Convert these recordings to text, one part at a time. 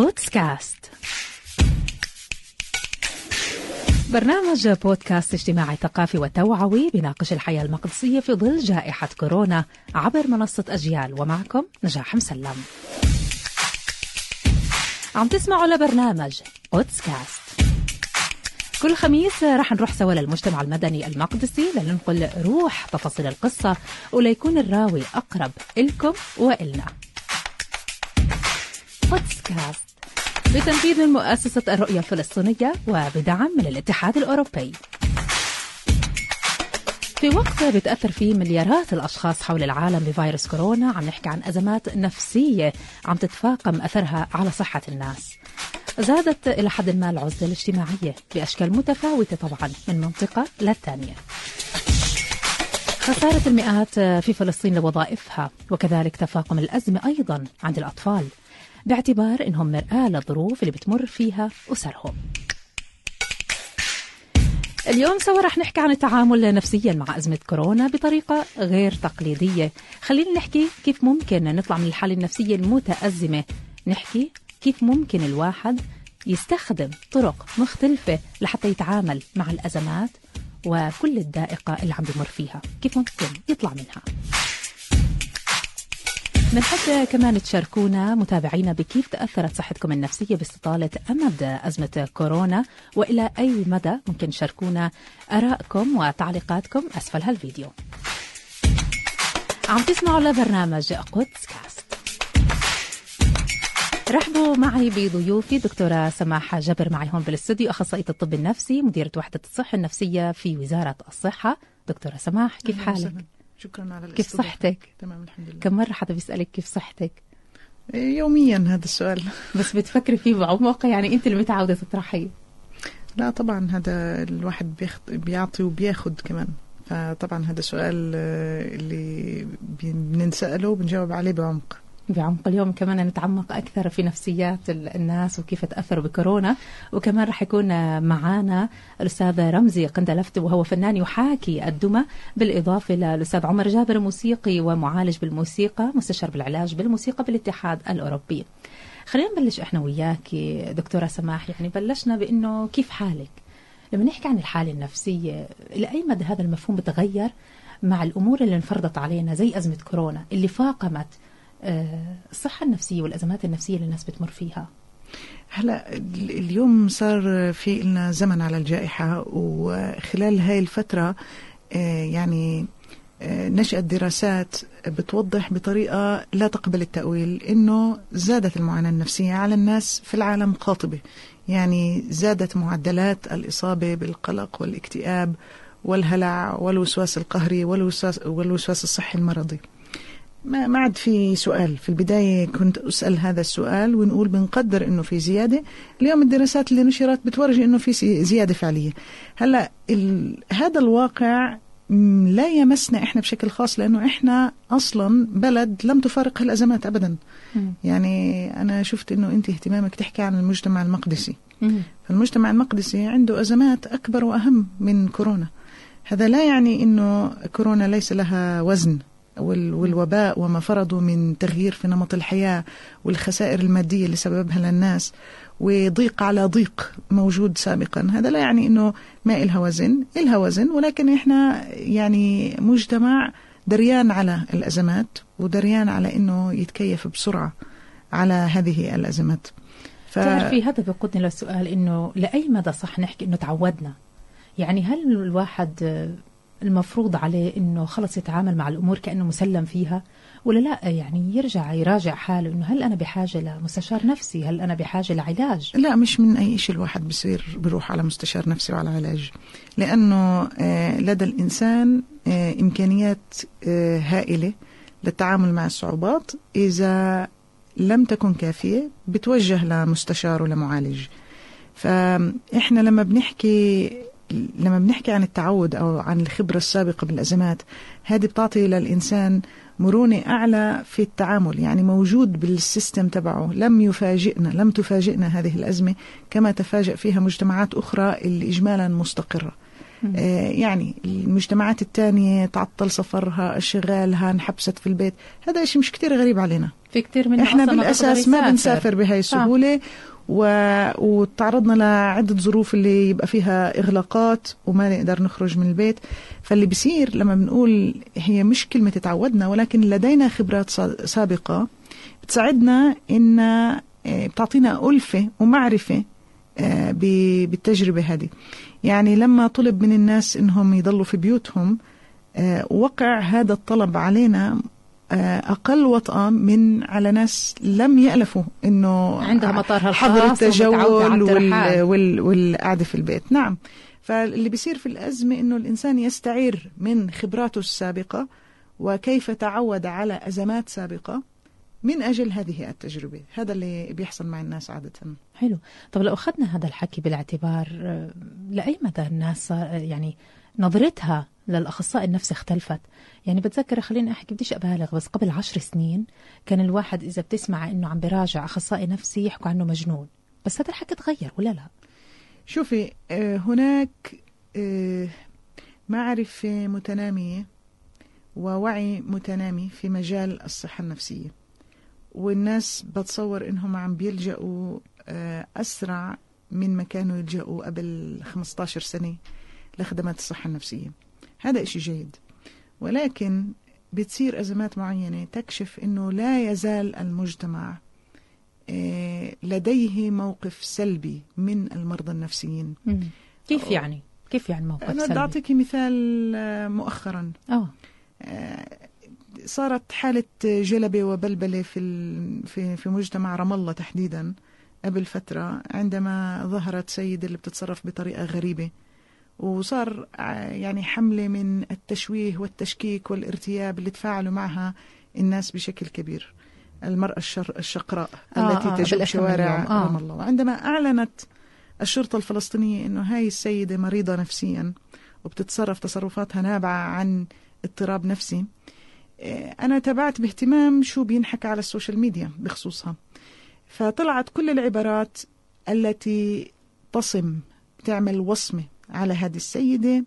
قدس كاست برنامج بودكاست اجتماعي ثقافي وتوعوي بيناقش الحياة المقدسية في ظل جائحة كورونا عبر منصة أجيال. ومعكم نجاح مسلم. عم تسمعوا لبرنامج قدس كاست كل خميس رح نروح سوا للمجتمع المدني المقدسي لننقل روح تفاصيل القصة وليكون الراوي أقرب إلكم وإلنا. بودكاست. بتنفيذ من مؤسسة الرؤية الفلسطينية وبدعم من الاتحاد الأوروبي. في وقت بتأثر فيه مليارات الأشخاص حول العالم بفيروس كورونا عم نحكي عن أزمات نفسية عم تتفاقم أثرها على صحة الناس. زادت إلى حد ما العزلة الاجتماعية بأشكال متفاوتة طبعا من منطقة للثانية. خسارة المئات في فلسطين لوظائفها وكذلك تفاقم الأزمة أيضا عند الأطفال. باعتبار أنهم مرآة للظروف اللي بتمر فيها أسرهم. اليوم سوا رح نحكي عن التعامل نفسيا مع أزمة كورونا بطريقة غير تقليدية. خلينا نحكي كيف ممكن نطلع من الحالة النفسية المتأزمة. نحكي كيف ممكن الواحد يستخدم طرق مختلفة لحتى يتعامل مع الأزمات وكل الدائقة اللي عم بمر فيها. كيف ممكن يطلع منها؟ بنحب كمان تشاركونا متابعينا بكيف تأثرت صحتكم النفسية باستطالة أمد أزمة كورونا وإلى أي مدى ممكن تشاركونا آرائكم وتعليقاتكم أسفل هالفيديو. عم تسمعوا لبرنامج قدس كاست رحبوا معي بضيوفي دكتورة سماحة جبر معي هون بالاستوديو أخصائية الطب النفسي مديرة وحدة الصحة النفسية في وزارة الصحة. دكتورة سماح كيف حالك؟ شكرا على كيف صحتك؟ تمام الحمد لله. كم مرة حدا بيسألك كيف صحتك؟ يوميا هذا السؤال. بس بتفكري فيه بعمق يعني أنت اللي متعودة تطرحيه. لا طبعا هذا الواحد بيخد بيعطي وبياخد كمان. فطبعا هذا سؤال آه، اللي بنسأله وبنجاوب عليه بعمق. بعمق اليوم كمان نتعمق أكثر في نفسيات الناس وكيف تأثروا بكورونا. وكمان رح يكون معنا الأستاذ رمزي قندلفت وهو فنان يحاكي الدمى بالإضافة للأستاذ عمر جابر موسيقي ومعالج بالموسيقى مستشار بالعلاج بالموسيقى بالاتحاد الأوروبي. خلينا نبلش إحنا وياك دكتورة سماح. يعني بلشنا بأنه كيف حالك؟ لما نحكي عن الحالة النفسية لأي مدى هذا المفهوم بتغير مع الأمور اللي انفرضت علينا زي أزمة كورونا؟ اللي فاقمت الصحة النفسية والأزمات النفسية اللي الناس بتمر فيها. هلا اليوم صار في لنا زمن على الجائحة وخلال هاي الفترة آه، يعني آه، نشأت دراسات بتوضح بطريقة لا تقبل التأويل إنه زادت المعاناة النفسية على الناس في العالم قاطبة. يعني زادت معدلات الإصابة بالقلق والاكتئاب والهلع والوسواس القهري والوسواس, والوسواس الصحي المرضي. ما ما عاد في سؤال. في البداية كنت أسأل هذا السؤال ونقول بنقدر إنه في زيادة. اليوم الدراسات اللي نشرت بتورجي إنه في زيادة فعلية. هلأ هذا الواقع لا يمسنا إحنا بشكل خاص لأنه إحنا أصلا بلد لم تفارق الازمات ابدا. م. يعني أنا شفت إنه أنت اهتمامك تحكي عن المجتمع المقدسي. م. فالمجتمع المقدسي عنده أزمات أكبر وأهم من كورونا. هذا لا يعني إنه كورونا ليس لها وزن. والوباء وما فرضوا من تغيير في نمط الحياة والخسائر المادية اللي سببها للناس وضيق على ضيق موجود سابقا. هذا لا يعني أنه ما إلها وزن إلها وزن ولكن إحنا يعني مجتمع دريان على الأزمات ودريان على أنه يتكيف بسرعة على هذه الأزمات. ف... تعرفي هذا بيقودني للسؤال أنه لأي مدى صح نحكي أنه تعودنا؟ يعني هل الواحد المفروض عليه إنه خلص يتعامل مع الأمور كأنه مسلم فيها ولا لا؟ يعني يرجع يراجع حاله إنه هل أنا بحاجة لمستشار نفسي؟ هل أنا بحاجة لعلاج؟ لا مش من أي شيء الواحد بصير بروح على مستشار نفسي وعلى علاج. لأنه آه، لدى الإنسان آه، إمكانيات آه، هائلة للتعامل مع الصعوبات إذا لم تكن كافية بتوجه لمستشار ولمعالج. فإحنا لما بنحكي لما بنحكي عن التعود أو عن الخبرة السابقة بالأزمات هذه بتعطي للإنسان مرونة أعلى في التعامل يعني موجود بالسيستم تبعه. لم يفاجئنا لم تفاجئنا هذه الأزمة كما تفاجأ فيها مجتمعات أخرى اللي إجمالا مستقرة. آه يعني المجتمعات الثانية تعطل سفرها اشغالها انحبست في البيت. هذا شيء مش كتير غريب علينا. في كثير من إحنا بالأساس ما بنسافر بهاي السهولة و... وتعرضنا لعدة ظروف اللي يبقى فيها إغلاقات وما نقدر نخرج من البيت. فاللي بيصير لما بنقول هي مش كلمة تعودنا ولكن لدينا خبرات سابقة بتساعدنا إن آه، بتعطينا ألفة ومعرفة آه، بالتجربة هذه. يعني لما طلب من الناس إنهم يضلوا في بيوتهم آه، وقع هذا الطلب علينا أقل وطأة من على ناس لم يألفوا إنه عندها مطارها حظر التجول وال وال والقعدة في البيت. نعم. فاللي بيصير في الأزمة إنه الإنسان يستعير من خبراته السابقة وكيف تعود على أزمات سابقة من أجل هذه التجربة. هذا اللي بيحصل مع الناس عادة. حلو. طب لو أخذنا هذا الحكي بالاعتبار لأي مدى الناس يعني نظرتها للأخصائي النفسي اختلفت. يعني بتذكر خليني أحكي بديش أبالغ بس قبل عشر سنين كان الواحد إذا بتسمع إنه عم براجع أخصائي نفسي يحكوا عنه مجنون. بس هذا الحكي تغير ولا لا؟ شوفي آه، هناك آه، معرفة متنامية ووعي متنامي في مجال الصحة النفسية. والناس بتصور إنهم عم بيلجأوا آه، أسرع من ما كانوا يلجأوا قبل 15 سنة لخدمات الصحة النفسية. هذا إشي جيد ولكن بتصير أزمات معينة تكشف أنه لا يزال المجتمع آه، لديه موقف سلبي من المرضى النفسيين كيف يعني؟ كيف يعني موقف أنا سلبي؟ أنا أعطيك مثال آه، مؤخرا أوه. صارت حالة جلبة وبلبلة في في في مجتمع رام الله تحديدا قبل فترة عندما ظهرت سيدة اللي بتتصرف بطريقة غريبة وصار يعني حملة من التشويه والتشكيك والارتياب اللي تفاعلوا معها الناس بشكل كبير. المرأة الشر الشقراء آه التي آه تجوب شوارع آه. رام الله. وعندما أعلنت الشرطة الفلسطينية أنه هاي السيدة مريضة نفسيا وبتتصرف تصرفاتها نابعة عن اضطراب نفسي آه، أنا تابعت باهتمام شو بينحكى على ال social media بخصوصها. فطلعت كل العبارات التي تصم تعمل وصمة على هذه السيدة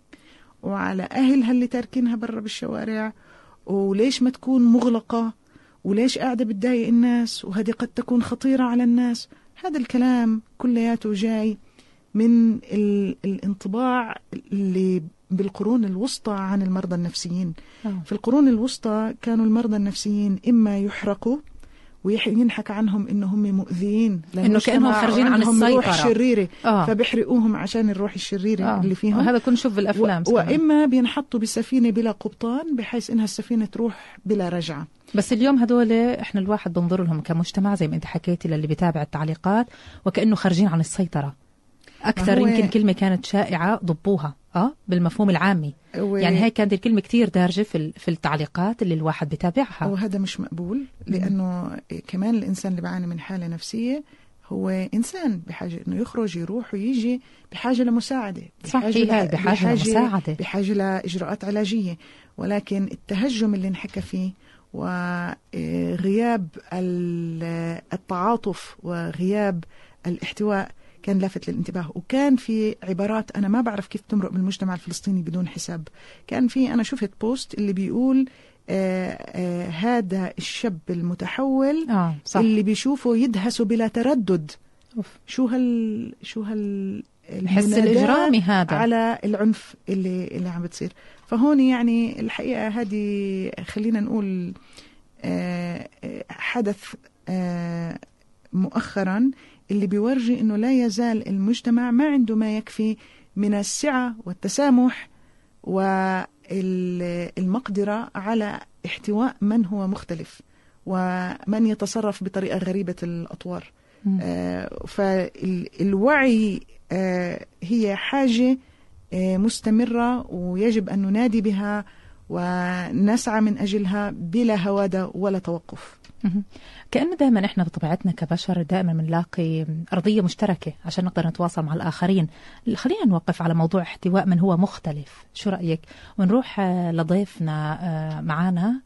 وعلى أهلها اللي تاركينها برا بالشوارع وليش ما تكون مغلقة؟ وليش قاعدة بتضايق الناس؟ وهذه قد تكون خطيرة على الناس. هذا الكلام كلياته جاي من الانطباع اللي بالقرون الوسطى عن المرضى النفسيين. أوه. في القرون الوسطى كانوا المرضى النفسيين إما يحرقوا وينحكى عنهم انه هم مؤذيين إنه كأنهم خارجين عن السيطرة. روح شريرة. آه. فبيحرقوهم عشان الروح الشريرة آه. اللي فيهم. هذا كنا نشوف بالأفلام و... وإما بينحطوا بسفينة بلا قبطان بحيث إنها السفينة تروح بلا رجعة. بس اليوم هدول إحنا الواحد بنظر لهم كمجتمع زي ما أنت حكيتي للي بيتابع التعليقات وكأنه خارجين عن السيطرة. أكثر يمكن كلمة كانت شائعة ضبوها. آه بالمفهوم العامي. و... يعني هيك كانت الكلمة كثير دارجة في في التعليقات اللي الواحد بتابعها وهذا مش مقبول لأنه كمان الإنسان اللي بيعاني من حالة نفسية هو إنسان بحاجة إنه يخرج يروح ويجي بحاجة لمساعدة بحاجة صحيح بحاجة, بحاجة لمساعدة. بحاجة لإجراءات علاجية. ولكن التهجم اللي انحكى فيه وغياب التعاطف وغياب الاحتواء كان لافت للانتباه. وكان في عبارات أنا ما بعرف كيف تمرق بالمجتمع الفلسطيني بدون حساب. كان في أنا شفت بوست اللي بيقول آه آه هذا الشاب المتحول آه صح. اللي بيشوفه يدهس بلا تردد. أوف. شو هال شو هال الحس الإجرامي هذا. على العنف اللي اللي عم بتصير. فهون يعني الحقيقة هذه خلينا نقول آه, حدث آه مؤخرا اللي بيورجي إنه لا يزال المجتمع ما عنده ما يكفي من السعة والتسامح والمقدرة على احتواء من هو مختلف ومن يتصرف بطريقة غريبة الأطوار. آه فالوعي آه هي حاجة آه مستمرة ويجب أن ننادي بها ونسعى من أجلها بلا هوادة ولا توقف. كأنه دائما إحنا بطبيعتنا كبشر دائما بنلاقي أرضية مشتركة عشان نقدر نتواصل مع الآخرين. خلينا نوقف على موضوع احتواء من هو مختلف. شو رأيك؟ ونروح آه، لضيفنا آه، معانا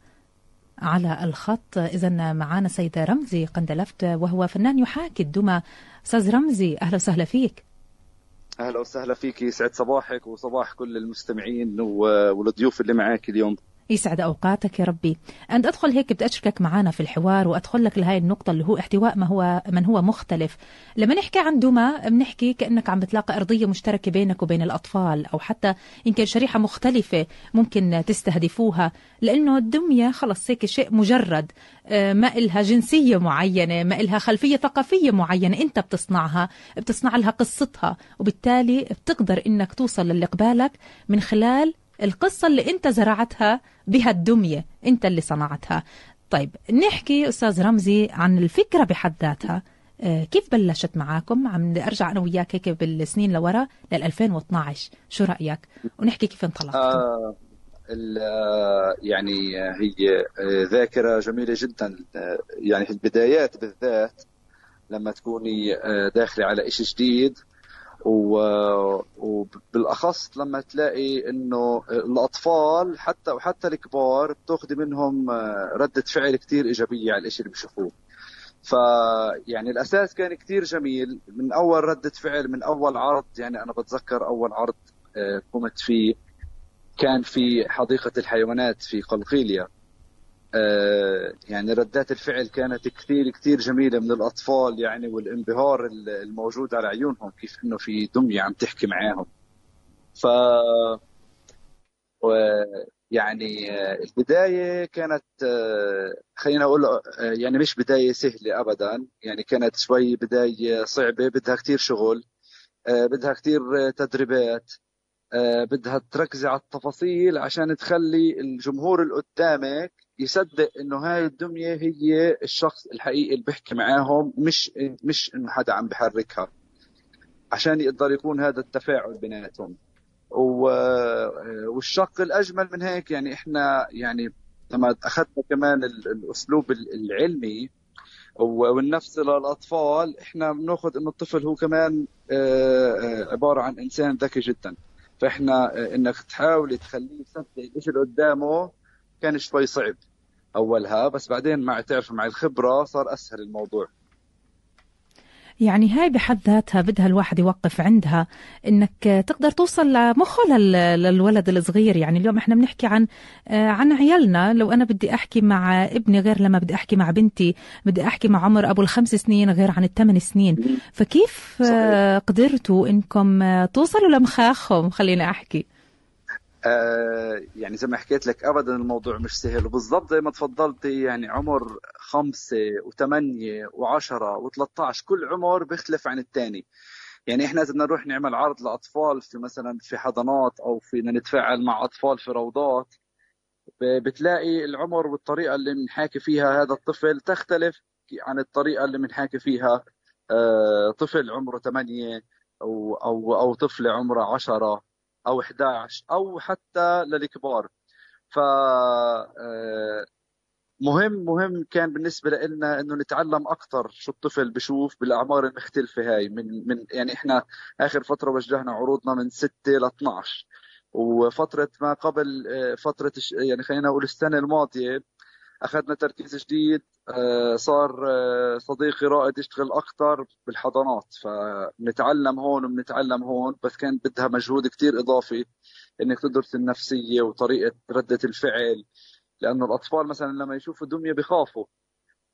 على الخط. إذا معانا سيدة رمزي قندلفت وهو فنان يحاكي الدمى. أستاذ رمزي أهلا وسهلا فيك. أهلا وسهلا فيك يسعد صباحك وصباح كل المستمعين والضيوف اللي معاك اليوم. يسعد أوقاتك يا ربي. أنت أدخل هيك بدي اشركك معنا في الحوار وأدخل لك لهي النقطة اللي هو احتواء ما هو من هو مختلف. لما نحكي عن دمى بنحكي كأنك عم بتلاقي أرضية مشتركة بينك وبين الأطفال أو حتى يمكن شريحة مختلفة ممكن تستهدفوها لأنه الدمية خلص هيك شيء مجرد آه، ما إلها جنسية معينة ما إلها خلفية ثقافية معينة أنت بتصنعها بتصنع لها قصتها وبالتالي بتقدر إنك توصل للي قبالك من خلال القصة اللي أنت زرعتها بهالدمية أنت اللي صنعتها. طيب نحكي أستاذ رمزي عن الفكرة بحد ذاتها. آه، كيف بلشت معاكم؟ عم أرجع أنا وياك هيك بالسنين لورا لل 2012 شو رأيك؟ ونحكي كيف انطلقتوا آه يعني هي ذاكرة جميلة جدا. يعني في البدايات بالذات لما تكوني داخلة على شيء جديد وبالاخص لما تلاقي إنه الأطفال حتى وحتى الكبار بتاخذي منهم ردة فعل كثير إيجابية على الشيء اللي بيشوفوه فيعني الأساس كان كثير جميل. من أول ردة فعل من أول عرض يعني أنا بتذكر أول عرض آه، قمت فيه كان في حديقة الحيوانات في قلقيلية. آه، يعني ردات الفعل كانت كثير كثير جميلة من الأطفال يعني والانبهار الموجود على عيونهم كيف إنه في دمية عم تحكي معاهم. ف يعني البداية كانت خلينا أقول يعني مش بداية سهلة ابدا يعني كانت شوي بداية صعبة بدها كثير شغل بدها كثير تدريبات بدها تركزي على التفاصيل عشان تخلي الجمهور اللي قدامك يصدق إنه هاي الدميه هي الشخص الحقيقي اللي بيحكي معاهم مش مش إنه حدا عم بحركها عشان يقدر يكون هذا التفاعل بيناتهم. والشق الأجمل من هيك يعني إحنا يعني لما أخذنا كمان الأسلوب العلمي والنفس للأطفال إحنا بنأخذ إنه الطفل هو كمان عبارة عن إنسان ذكي جدا. فإحنا إنك تحاولي تخليه يصدق الشيء اللي قدامه كان شوي صعب. أولها بس بعدين مع تعرف مع الخبرة صار أسهل الموضوع. يعني هاي بحد ذاتها بدها الواحد يوقف عندها إنك تقدر توصل لمخه للولد الصغير. يعني اليوم إحنا بنحكي عن عن عيالنا. لو أنا بدي أحكي مع ابني غير لما بدي أحكي مع بنتي بدي أحكي مع عمر أبو الخمس سنين غير عن الثمان سنين. فكيف صحيح. قدرتوا إنكم توصلوا لمخاخهم؟ خلينا أحكي. آه يعني زي ما حكيت لك ابدا الموضوع مش سهل. وبالضبط زي ما تفضلتي يعني عمر خمسة وثمانية وعشرة و13 كل عمر بيختلف عن الثاني. يعني إحنا إذا بدنا نروح نعمل عرض لأطفال في مثلا في حضانات أو فينا نتفاعل مع أطفال في روضات بتلاقي العمر والطريقة اللي بنحاكي فيها هذا الطفل تختلف عن الطريقة اللي بنحاكي فيها آه طفل عمره 8 أو أو أو طفل عمره 10 أو 11 أو حتى للكبار. ف آه، مهم مهم كان بالنسبة لنا إنه نتعلم أكثر شو الطفل بشوف بالأعمار المختلفة هاي. من من يعني إحنا آخر فترة وجهنا عروضنا من 6 ل 12 وفترة ما قبل آه، فترة يعني خلينا نقول السنة الماضية أخذنا تركيز جديد آه، صار آه، صديقي رائد يشتغل أكثر بالحضانات فبنتعلم هون وبنتعلم هون بس كان بدها مجهود كثير إضافي إنك تدرس النفسية وطريقة ردة الفعل لأنه الأطفال مثلا لما يشوفوا دمية بخافوا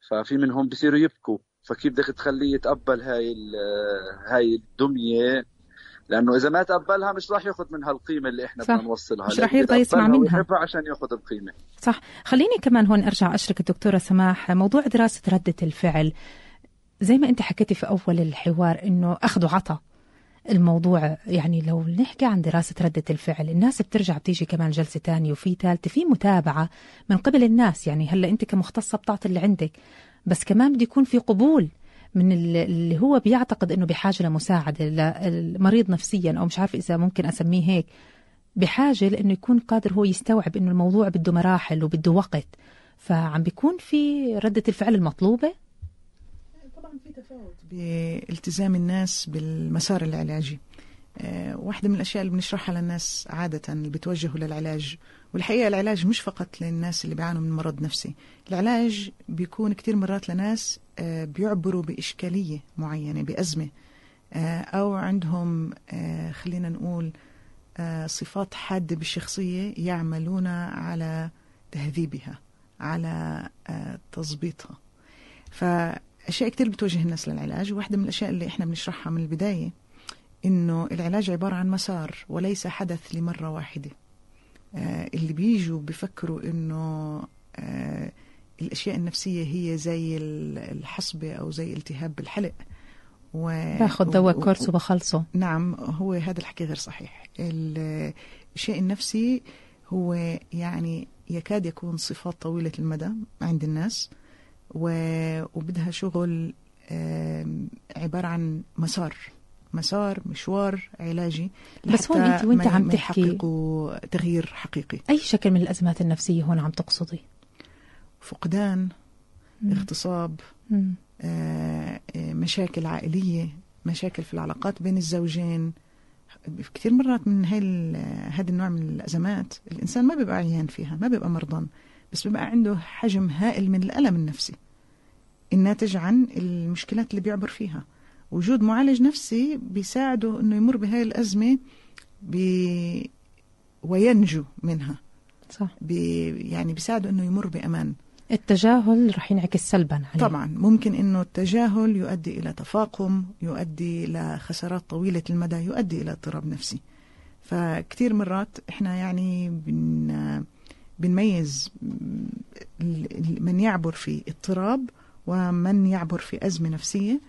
ففي منهم بصيروا يبكوا فكيف بدك تخليه يتقبل هاي هاي الدمية؟ لأنه إذا ما تقبلها مش راح يأخذ منها القيمة اللي إحنا بدنا نوصلها. مش راح يرضى يسمع منها. عشان يأخذ القيمة. صح. خليني كمان هون أرجع أشرك الدكتورة سماح. موضوع دراسة ردة الفعل زي ما أنت حكيتي في أول الحوار إنه أخذ وعطى الموضوع. يعني لو نحكي عن دراسة ردة الفعل الناس بترجع بتيجي كمان جلسة تانية وفي ثالثة في متابعة من قبل الناس. يعني هلأ أنت كمختصة بتعطي اللي عندك. بس كمان بده يكون في قبول. من اللي هو بيعتقد إنه بحاجة لمساعدة للمريض نفسيا أو مش عارف إذا ممكن أسميه هيك بحاجة لإنه يكون قادر هو يستوعب إنه الموضوع بده مراحل وبده وقت. فعم بيكون في ردة الفعل المطلوبة؟ طبعا في تفاوت بالتزام الناس بالمسار العلاجي. آه، واحدة من الأشياء اللي بنشرحها للناس عادة اللي بتوجهوا للعلاج والحقيقة العلاج مش فقط للناس اللي بيعانوا من مرض نفسي العلاج بيكون كتير مرات لناس آه، بيعبروا بإشكالية معينة بأزمة آه، أو عندهم خلينا نقول صفات حادة بالشخصية يعملون على تهذيبها على آه، تظبيطها فأشياء كتير بتوجه الناس للعلاج واحدة من الأشياء اللي إحنا بنشرحها من البداية إنه العلاج عبارة عن مسار وليس حدث لمرة واحدة. آه اللي بيجوا بفكروا إنه آه الأشياء النفسية هي زي الحصبة أو زي التهاب بالحلق و... باخذ دواء كورس وبخلصه. نعم هو هذا الحكي غير صحيح. الشيء النفسي هو يعني يكاد يكون صفات طويلة المدى عند الناس وبدها شغل عبارة عن مسار. مسار مشوار علاجي بس هون أنت وأنت عم تحكي؟ تغيير حقيقي. أي شكل من الأزمات النفسية هون عم تقصدي؟ فقدان مم. اغتصاب مم. آه مشاكل عائلية مشاكل في العلاقات بين الزوجين. كثير مرات من هاي هذا النوع من الأزمات الإنسان ما بيبقى عيان فيها ما بيبقى مرضان بس بيبقى عنده حجم هائل من الألم النفسي. الناتج عن المشكلات اللي بيعبر فيها. وجود معالج نفسي بيساعده إنه يمر بهاي الأزمة بي وينجو منها. صح. بي يعني بيساعده إنه يمر بأمان. التجاهل رح ينعكس سلبا عليه. طبعا. ممكن إنه التجاهل يؤدي إلى تفاقم يؤدي إلى خسارات طويلة المدى يؤدي إلى اضطراب نفسي. فكتير مرات إحنا يعني بن بنميز من يعبر في اضطراب ومن يعبر في أزمة نفسية.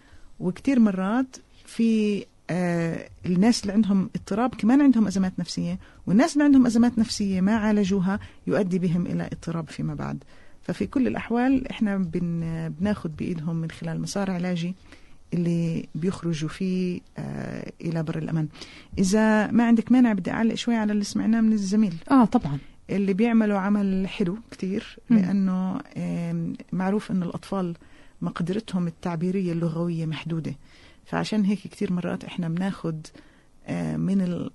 وكتير مرات في آه الناس اللي عندهم اضطراب كمان عندهم أزمات نفسية والناس اللي عندهم أزمات نفسية ما عالجوها يؤدي بهم إلى اضطراب فيما بعد. ففي كل الأحوال إحنا بن بناخد بإيدهم من خلال مسار علاجي اللي بيخرجوا فيه آه إلى بر الأمان. إذا ما عندك مانع بدي أعلق شوي على اللي سمعناه من الزميل. آه طبعا. اللي بيعملوا عمل حلو كتير لأنه معروف أن الأطفال مقدرتهم التعبيرية اللغوية محدودة. فعشان هيك كتير مرات إحنا بناخد آه، من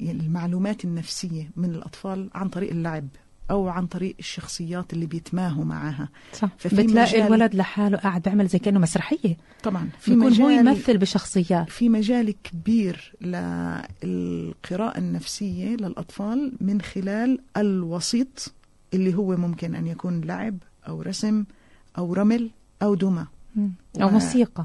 المعلومات النفسية من الأطفال عن طريق اللعب أو عن طريق الشخصيات اللي بيتماهوا معها صح. بتلاقي الولد لحاله قاعد بيعمل زي كأنه مسرحية. طبعا. في مجال هو يمثل بشخصيات. في مجال كبير للقراءة النفسية للأطفال من خلال الوسيط اللي هو ممكن أن يكون لعب أو رسم أو رمل أو دمى أو و... موسيقى.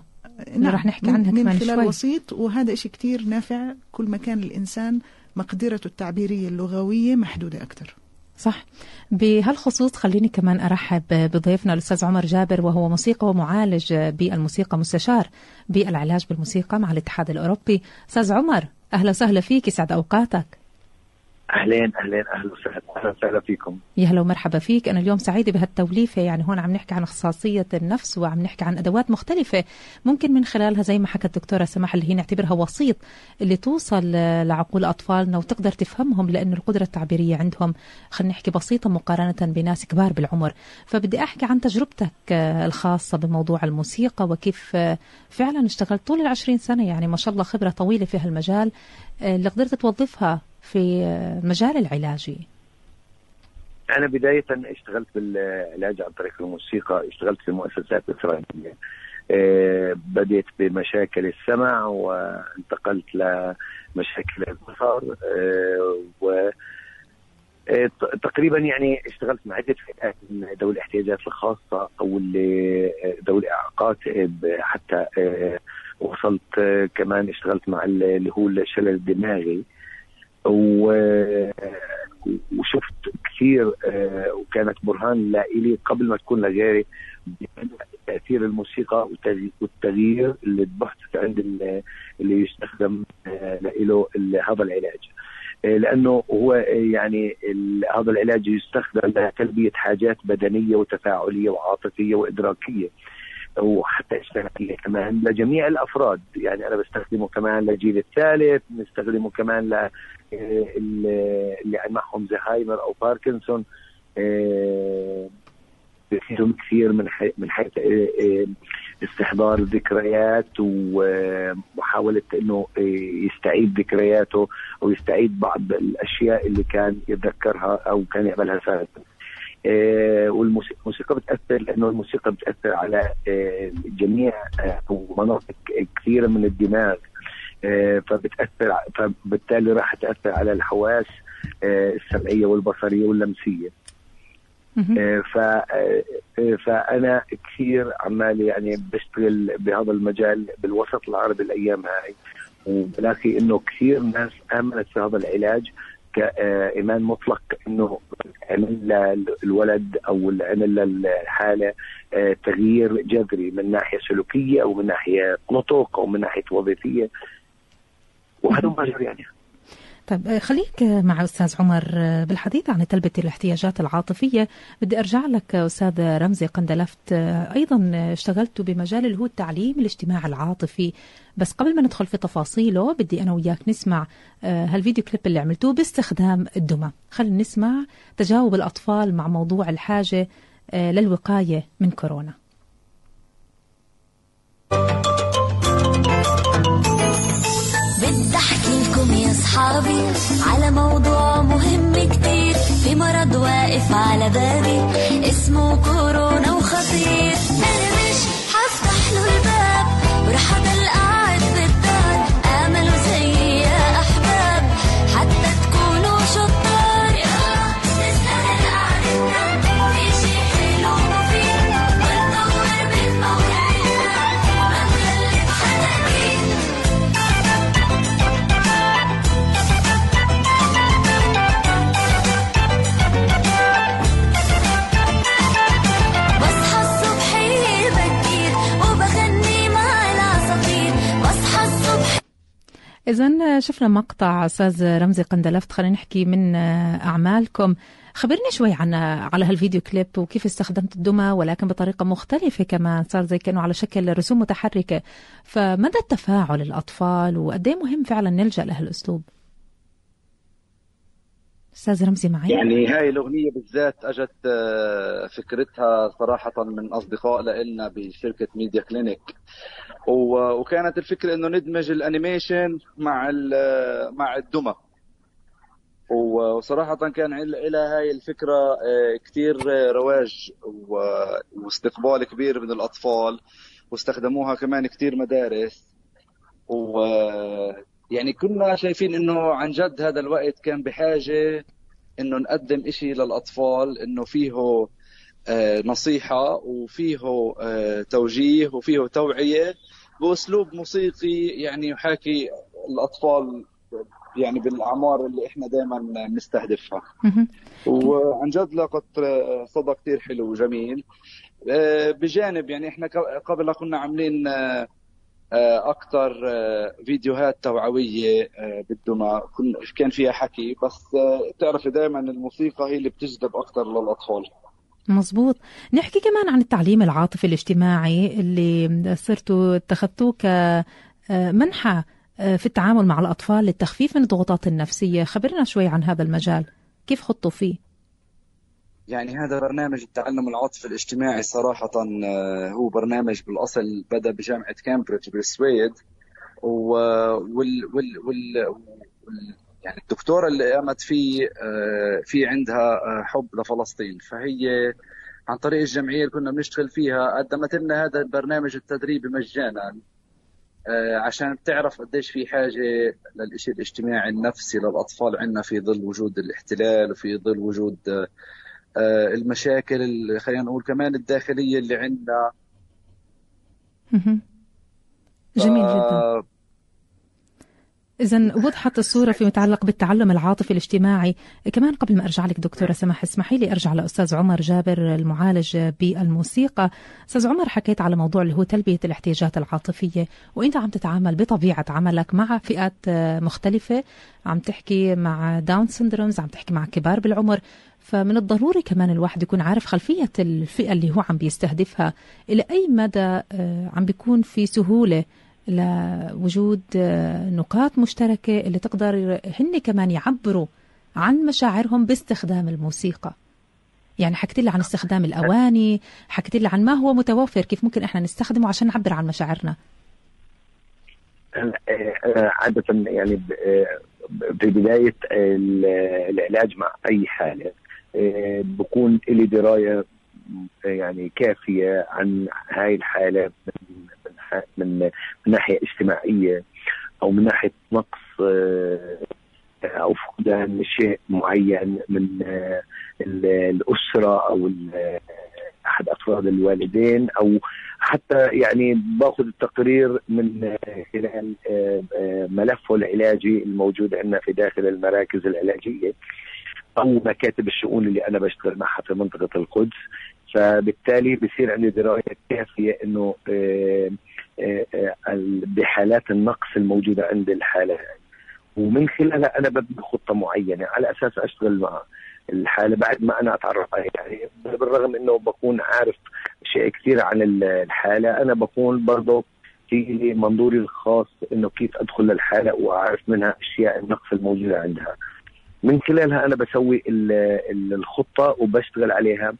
نعم. رح نحكي عنها من كمان خلال شوي. وسيط وهذا شيء كتير نافع. كل ما كان الإنسان مقدرته التعبيرية اللغوية محدودة أكثر صح. بهالخصوص خليني كمان أرحب بضيفنا الأستاذ عمر جابر وهو موسيقى ومعالج بالموسيقى مستشار بالعلاج بالموسيقى مع الاتحاد الأوروبي. أستاذ عمر أهلا وسهلا فيك يسعد أوقاتك. أهلين أهلين أهلا وسهلا أهلا وسهلا فيكم. يا هلا ومرحبا فيك. أنا اليوم سعيدة بهالتوليفة. يعني هون عم نحكي عن خصاصية النفس وعم نحكي عن أدوات مختلفة ممكن من خلالها زي ما حكت الدكتورة سماح اللي هي نعتبرها وسيط اللي توصل لعقول أطفالنا وتقدر تفهمهم لأنه القدرة التعبيرية عندهم خلينا نحكي بسيطة مقارنة بناس كبار بالعمر. فبدي أحكي عن تجربتك الخاصة بموضوع الموسيقى وكيف فعلا اشتغلت طول العشرين سنة. يعني ما شاء الله خبرة طويلة في هالمجال اللي قدرت توظفها في المجال العلاجي أنا بداية اشتغلت بالعلاج عن طريق الموسيقى اشتغلت في المؤسسات الإسرائيلية أه بديت بمشاكل السمع وانتقلت لمشاكل البصر أه و أه تقريبا يعني اشتغلت مع عدة فئات من ذوي الاحتياجات الخاصة أو اللي ذوي الإعاقات حتى وصلت كمان اشتغلت مع اللي هو الشلل الدماغي. وشفت كثير آه، وكانت برهان لإلي قبل ما تكون لغيري تأثير الموسيقى والتغيير اللي تبحث عند اللي يستخدم آه، له هذا العلاج. آه، لأنه هو يعني هذا العلاج يستخدم لتلبية حاجات بدنية وتفاعلية وعاطفية وإدراكية. وحتى اشتغل كمان لجميع الأفراد يعني أنا بستخدمه كمان للجيل الثالث بستخدمه كمان ل اللي معهم زهايمر أو باركنسون بفيدهم كثير من. من حيث استحضار ذكريات ومحاولة إنه يستعيد ذكرياته أو يستعيد بعض الأشياء اللي كان يتذكرها أو كان يعملها سابقا. والموسيقى بتأثر لأنه الموسيقى بتأثر على جميع مناطق كثيرة من الدماغ. آه، فبتأثر فبالتالي راح تأثر على الحواس آه، السمعية والبصرية واللمسية. آه، ف آه، فأنا كثير عمال يعني بشتغل بهذا المجال بالوسط العربي الأيام هاي. وبلاقي إنه كثير ناس آمنت في هذا العلاج. كإيمان مطلق إنه عمل للولد أو عمل للحاله تغيير جذري من ناحية سلوكية أو من ناحية نطق أو من ناحية وظيفية. وهذا ما يعني. طيب آه، خليك مع أستاذ عمر آه، بالحديث عن تلبية الاحتياجات العاطفية. بدي أرجع لك أستاذ رمزي قندلفت آه، أيضا اشتغلت بمجال اللي هو التعليم الاجتماعي العاطفي. بس قبل ما ندخل في تفاصيله بدي أنا وياك نسمع هالفيديو كليب اللي عملتوه باستخدام الدمى. خلينا نسمع تجاوب الأطفال مع موضوع الحاجة للوقاية من كورونا. أصحابي على موضوع مهم كتير. في مرض واقف على بابي. اسمه كورونا وخطير. شفنا مقطع أستاذ رمزي قندلفت خلينا نحكي من أعمالكم. خبرني شوي عن على هالفيديو كليب وكيف استخدمت الدمى ولكن بطريقة مختلفة كمان صار زي كأنه على شكل رسوم متحركة. فمدى التفاعل الأطفال وقد مهم فعلا نلجأ لهالأسلوب؟ أستاذ رمزي معي؟ يعني هاي الأغنية بالذات أجت آه، فكرتها صراحة من أصدقاء لنا بشركة Media Clinic وكانت الفكرة إنه ندمج الأنيميشن مع مع الدمى. وصراحة كان لها هاي الفكرة آه، كتير رواج واستقبال كبير من الأطفال واستخدموها كمان كتير مدارس. و يعني كنا شايفين إنه عن جد هذا الوقت كان بحاجة إنه نقدم إشي للأطفال إنه فيه آه، نصيحة وفيه آه، توجيه وفيه توعية. بأسلوب موسيقي يعني يحاكي الأطفال يعني بالأعمار اللي إحنا دائما بنستهدفها. وعن جد لقت صدى كتير حلو وجميل. آه، بجانب يعني إحنا قبل كنا عاملين آه، أكثر آه، فيديوهات توعوية بالدمى. كان فيها حكي. بس تعرفي دائما الموسيقى هي اللي بتجذب أكثر للأطفال. مزبوط نحكي كمان عن التعليم العاطفي الاجتماعي اللي صرتوا اتخذتوه كمنحى في التعامل مع الأطفال للتخفيف من الضغوطات النفسية. خبرنا شوي عن هذا المجال. كيف خطوا فيه؟ يعني هذا برنامج التعلم العاطفي الاجتماعي صراحة آه، هو برنامج بالأصل بدأ بجامعة كامبريدج بالسويد وال وال وال وال يعني الدكتورة اللي قامت فيه آه، في عندها آه، حب لفلسطين. فهي عن طريق الجمعية اللي كنا بنشتغل فيها قدمت لنا هذا البرنامج التدريبي مجانا آه، عشان تعرف قديش في حاجة للإشي الاجتماعي النفسي للأطفال. عندنا في ظل وجود الاحتلال وفي ظل وجود المشاكل اللي خلينا نقول كمان الداخلية اللي عندنا. جميل جدا. إذا وضحت الصورة فيما يتعلق بالتعلم العاطفي الاجتماعي. كمان قبل ما أرجع لك دكتورة سماح اسمحي لي أرجع لأستاذ عمر جابر المعالج بالموسيقى. أستاذ عمر حكيت على موضوع اللي هو تلبية الاحتياجات العاطفية وأنت عم تتعامل بطبيعة عملك مع فئات مختلفة. عم تحكي مع Down syndromes عم تحكي مع كبار بالعمر. فمن الضروري كمان الواحد يكون عارف خلفية الفئة اللي هو عم بيستهدفها. إلى أي مدى آه، عم بيكون في سهولة لوجود آه، نقاط مشتركة اللي تقدر هن كمان يعبروا عن مشاعرهم باستخدام الموسيقى. يعني حكيت لي عن استخدام الأواني حكيت لي عن ما هو متوفر كيف ممكن إحنا نستخدمه عشان نعبر عن مشاعرنا. أنا عادة يعني آه، في بداية ال- العلاج مع أي حالة آه، بكون لي دراية آه، يعني كافية عن هاي الحالة. من من من ناحية اجتماعية أو من ناحية نقص آه، أو فقدان شيء معين من آه، الأسرة أو أحد أفراد الوالدين أو حتى يعني باخذ التقرير من آه، خلال ملفه العلاجي الموجود عندنا في داخل المراكز العلاجية أو مكاتب الشؤون اللي أنا بشتغل معها في منطقة القدس. فبالتالي بصير عندي دراية كافية إنه بحالات النقص الموجودة عند الحالة. ومن خلالها أنا ببني خطة معينة على أساس أشتغل مع الحالة بعد ما أنا أتعرف عليها. يعني بالرغم إنه بكون عارف أشياء كثيرة عن ال- الحالة أنا بكون برضه في منظوري الخاص إنه كيف أدخل للحالة وأعرف منها أشياء النقص الموجودة عندها. من خلالها أنا بسوي ال- ال- الخطة وبشتغل عليها.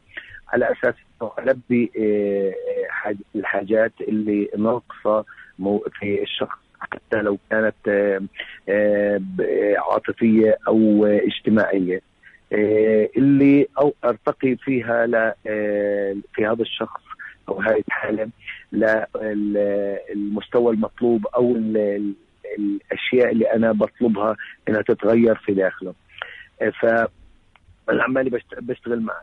على أساس إنه ألبي آه، آه، حاج- الحاجات اللي ناقصة في الشخص حتى لو كانت آه، عاطفية أو اجتماعية. اللي أو أرتقي فيها ل في هذا الشخص أو هذه الحالة للمستوى المطلوب أو ال- ال- الأشياء اللي أنا بطلبها إنها تتغير في داخله. ف أنا عمالي بشت- بشتغل مع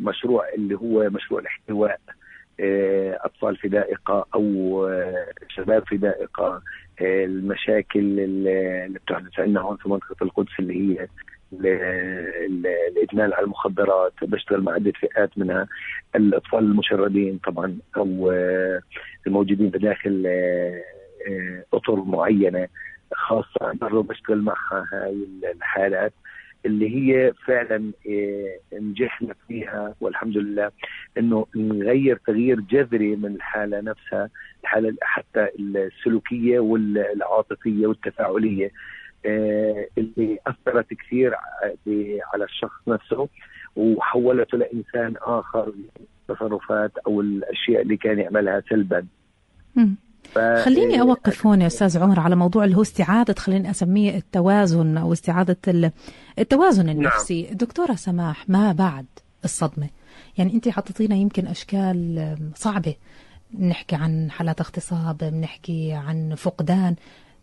مشروع اللي هو مشروع الاحتواء آه، أطفال في دائقة أو آه، شباب في دائقة آه، المشاكل اللي بتحدث عندنا هون في منطقة القدس اللي هي ال- ال- الادمان على المخدرات بشتغل مع عدة فئات منها الأطفال المشردين طبعا أو الموجودين بداخل أطر معينة خاصة برضه بشتغل معها هاي الحالات. اللي هي فعلا آه، نجحنا فيها والحمد لله إنه نغير تغيير جذري من الحالة نفسها الحالة حتى السلوكية والعاطفية والتفاعلية آه، اللي أثرت كثير على الشخص نفسه وحولته لإنسان آخر التصرفات أو الأشياء اللي كان يعملها سلبا. ف- خليني أوقف هون يا أستاذ عمر على موضوع اللي هو استعادة خليني أسميه التوازن أو استعادة ال- التوازن النفسي. دكتورة سماح ما بعد الصدمة؟ يعني أنت حطيتينا يمكن أشكال آم، صعبة. نحكي عن حالات اغتصاب بنحكي عن فقدان.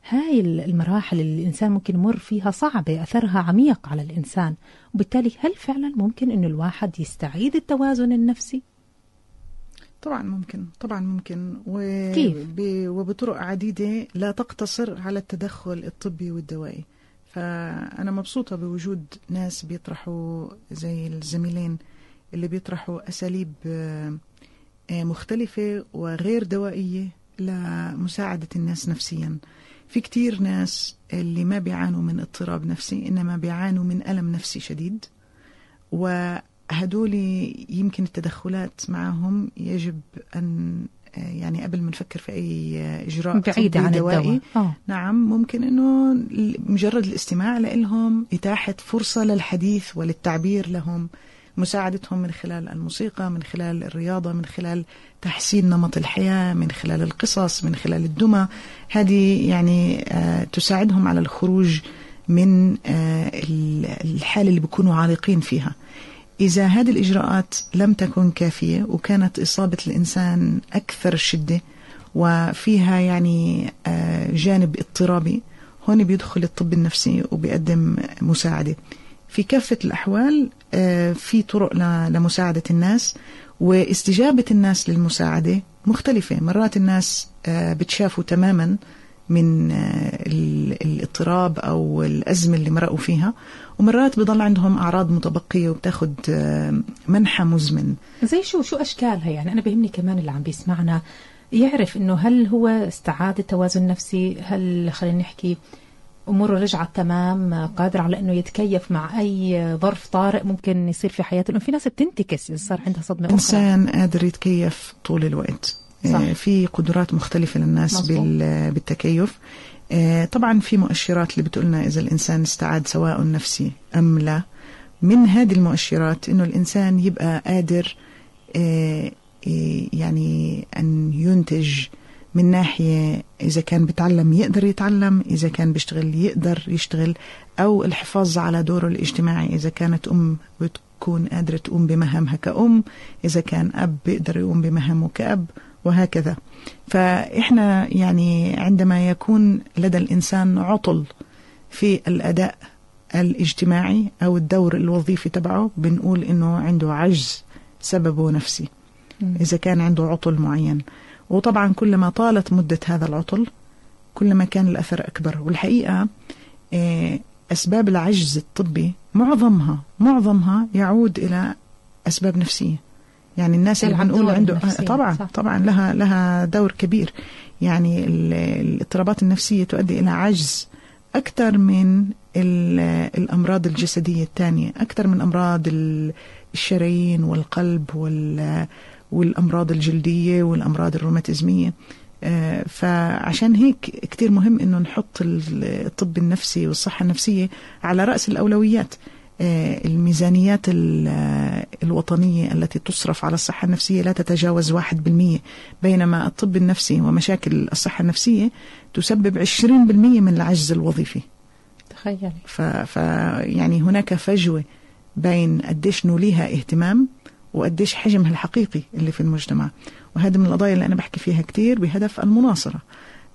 هاي المراحل اللي الإنسان ممكن يمر فيها صعبة أثرها عميق على الإنسان. وبالتالي هل فعلا ممكن أنه الواحد يستعيد التوازن النفسي؟ طبعا ممكن طبعا ممكن. و... كيف؟ ب... وبطرق عديدة لا تقتصر على التدخل الطبي والدوائي. فأنا مبسوطة بوجود ناس بيطرحوا زي الزميلين اللي بيطرحوا أساليب آه، مختلفة وغير دوائية لمساعدة الناس نفسيا. في كتير ناس اللي ما بيعانوا من اضطراب نفسي إنما بيعانوا من ألم نفسي شديد. وهدول يمكن التدخلات معهم يجب أن آه، يعني قبل ما نفكر في أي آه، إجراء بعيدة عن الدواء. آه. نعم ممكن إنه مجرد الاستماع لهم إتاحة فرصة للحديث وللتعبير لهم مساعدتهم من خلال الموسيقى من خلال الرياضة من خلال تحسين نمط الحياة من خلال القصص من خلال الدمى. هذه يعني تساعدهم على الخروج من ال- الحالة اللي بيكونوا عالقين فيها. إذا هذه الإجراءات لم تكن كافية وكانت إصابة الإنسان أكثر شدة وفيها يعني آه، جانب اضطرابي هون بيدخل الطب النفسي وبيقدم مساعدة. في كافة الأحوال آه، في طرق لمساعدة الناس واستجابة الناس للمساعدة مختلفة. مرات الناس آه، بتشافوا تماما من ال- الاضطراب أو الأزمة اللي مرقوا فيها ومرات بضل عندهم أعراض متبقية وبتاخد آه، منحى مزمن. زي شو شو أشكالها؟ يعني أنا بهمني كمان اللي عم بيسمعنا يعرف إنه هل هو استعاد التوازن النفسي؟ هل خلينا نحكي أموره رجعت تمام قادر على إنه يتكيف مع أي ظرف طارئ ممكن يصير في حياته؟ لأنه في ناس بتنتكس إذا صار عندها صدمة أخرى. إنسان قادر يتكيف طول الوقت. صح. آه، في قدرات مختلفة للناس مظبوط. بال- بالتكيف. طبعا في مؤشرات اللي بتقولنا إذا الإنسان استعاد سواء نفسي أم لا. من هذه المؤشرات إنه الإنسان يبقى قادر آه، آه، يعني أن ينتج من ناحية إذا كان بيتعلم يقدر يتعلم إذا كان بيشتغل يقدر يشتغل أو الحفاظ على دوره الاجتماعي إذا كانت أم بتكون قادرة تقوم بمهامها كأم إذا كان أب بيقدر يقوم بمهامه كأب. وهكذا. فإحنا يعني عندما يكون لدى الإنسان عطل في الأداء الاجتماعي أو الدور الوظيفي تبعه بنقول إنه عنده عجز سببه نفسي. إذا كان عنده عطل معين. وطبعا كلما طالت مدة هذا العطل كلما كان الأثر أكبر. والحقيقة آه، أسباب العجز الطبي معظمها معظمها يعود إلى أسباب نفسية. يعني الناس اللي دور عنده طبعا صح. طبعا لها لها دور كبير. يعني ال- الاضطرابات النفسية تؤدي إلى عجز أكثر من ال- الأمراض الجسدية الثانية أكثر من أمراض ال- الشرايين والقلب وال والأمراض الجلدية والأمراض الروماتيزمية. آه، فعشان هيك كتير مهم إنه نحط ال- الطب النفسي والصحة النفسية على رأس الأولويات. آه، الميزانيات ال- آه، الوطنية التي تصرف على الصحة النفسية لا تتجاوز واحد بالمية بينما الطب النفسي ومشاكل الصحة النفسية تسبب عشرين بالمية من العجز الوظيفي. تخيلي. ف, ف يعني هناك فجوة بين قديش نوليها اهتمام وقديش حجمها الحقيقي اللي في المجتمع. وهذا من القضايا اللي أنا بحكي فيها كتير بهدف المناصرة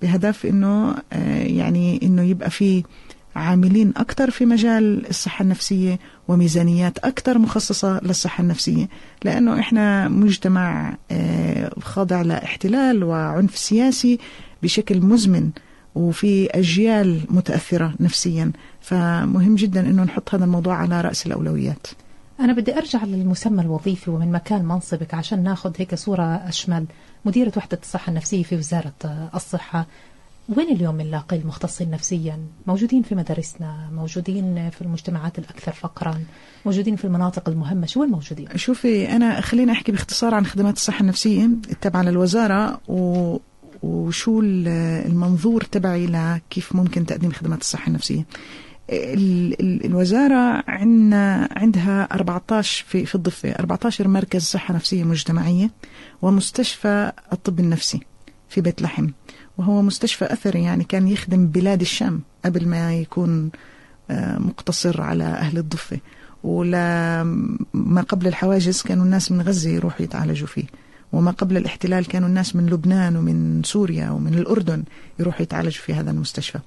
بهدف إنه آه، يعني إنه يبقى في عاملين أكثر في مجال الصحة النفسية وميزانيات أكثر مخصصة للصحة النفسية لأنه إحنا مجتمع آه، خاضع لاحتلال وعنف سياسي بشكل مزمن وفي أجيال متأثرة نفسيا. فمهم جدا أنه نحط هذا الموضوع على رأس الأولويات. أنا بدي أرجع للمسمى الوظيفي ومن مكان منصبك عشان ناخذ هيك صورة أشمل. مديرة وحدة الصحة النفسية في وزارة آه، الصحة وين اليوم بنلاقي المختصين نفسيا؟ موجودين في مدارسنا موجودين في المجتمعات الأكثر فقرا موجودين في المناطق المهمة. شو موجودين؟ شوفي أنا خليني أحكي باختصار عن خدمات الصحة النفسية التابعة للوزارة و وشو ال- المنظور تبعي لكيف ممكن تقديم خدمات الصحة النفسية. ال- ال- الوزارة عندنا عندها 14 في في الضفة 14 مركز صحة نفسية مجتمعية ومستشفى الطب النفسي في بيت لحم. وهو مستشفى أثري يعني كان يخدم بلاد الشام قبل ما يكون آه، مقتصر على أهل الضفة. ولا ما قبل الحواجز كانوا الناس من غزة يروحوا يتعالجوا فيه. وما قبل الاحتلال كانوا الناس من لبنان ومن سوريا ومن الأردن يروحوا يتعالجوا في هذا المستشفى.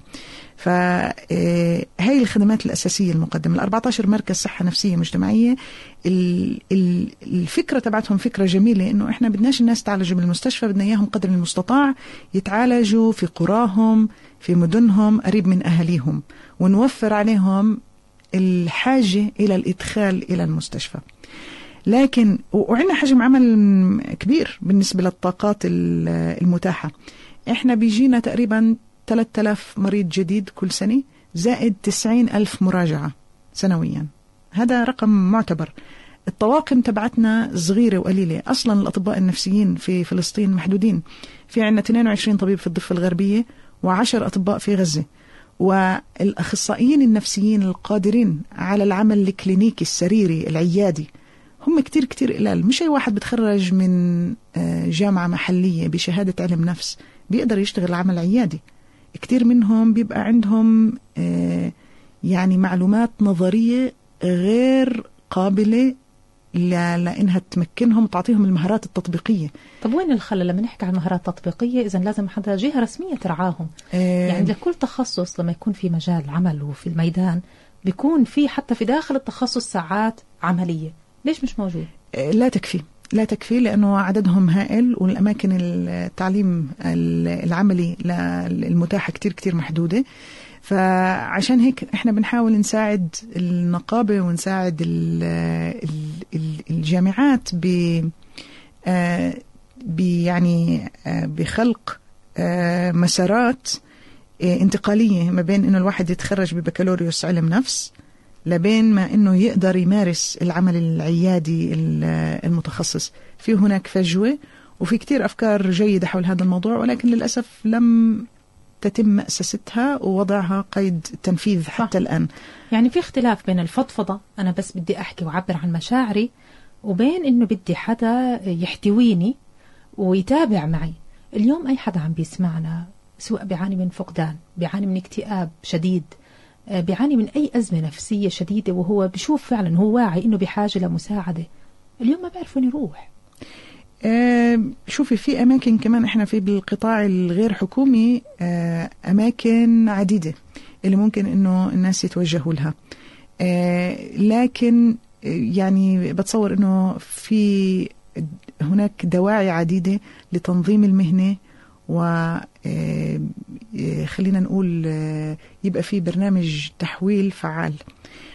فهي الخدمات الأساسية المقدمة. ال 14 مركز صحة نفسية مجتمعية ال- ال- الفكرة تبعتهم فكرة جميلة إنه إحنا بدناش الناس تعالجوا بالمستشفى بدنا إياهم قدر المستطاع يتعالجوا في قراهم في مدنهم قريب من أهاليهم ونوفر عليهم الحاجة إلى الإدخال إلى المستشفى. لكن وعندنا حجم عمل كبير بالنسبة للطاقات ال- المتاحة. إحنا بيجينا تقريبا 3000 مريض جديد كل سنة زائد 90 ألف مراجعة سنويا. هذا رقم معتبر. الطواقم تبعتنا صغيرة وقليلة. أصلا الأطباء النفسيين في فلسطين محدودين. في عندنا 22 طبيب في الضفة الغربية و10 أطباء في غزة. والأخصائيين النفسيين القادرين على العمل الكلينيكي السريري العيادي هم كتير كتير قلال. مش أي واحد بتخرج من آه، جامعة محلية بشهادة علم نفس بيقدر يشتغل عمل عيادي. كتير منهم بيبقى عندهم آه، يعني معلومات نظرية غير قابلة ل- لأنها تمكنهم تعطيهم المهارات التطبيقية. طب وين الخلل؟ لما نحكي عن مهارات تطبيقية إذا لازم حدا جهة رسمية ترعاهم. آه، يعني لكل تخصص لما يكون في مجال عمل وفي الميدان بيكون في حتى في داخل التخصص ساعات عملية. ليش مش موجود؟ آه، لا تكفي لا تكفي لأنه عددهم هائل والأماكن التعليم العملي المتاحة كتير كتير محدودة فعشان هيك إحنا بنحاول نساعد النقابة ونساعد ال ال ال الجامعات ب آه، يعني آه، بخلق مسارات انتقالية ما بين إنه الواحد يتخرج ببكالوريوس علم نفس لبين ما إنه يقدر يمارس العمل العيادي ال- المتخصص. في هناك فجوة وفي كتير أفكار جيدة حول هذا الموضوع ولكن للأسف لم تتم مأسستها ووضعها قيد تنفيذ حتى الآن. يعني في اختلاف بين الفضفضة أنا بس بدي أحكي وأعبر عن مشاعري وبين إنه بدي حدا يحتويني ويتابع معي. اليوم أي حدا عم بيسمعنا سواء بيعاني من فقدان بيعاني من اكتئاب شديد بيعاني من أي أزمة نفسية شديدة وهو بشوف فعلا هو واعي إنه بحاجة لمساعدة. اليوم ما بيعرف وين يروح. آه، شوفي في أماكن كمان إحنا في بالقطاع الغير حكومي آه، أماكن عديدة اللي ممكن إنه الناس يتوجهوا لها. آه، لكن يعني بتصور إنه في هناك دواعي عديدة لتنظيم المهنة و آه، آه، خلينا نقول آه، يبقى في برنامج تحويل فعال.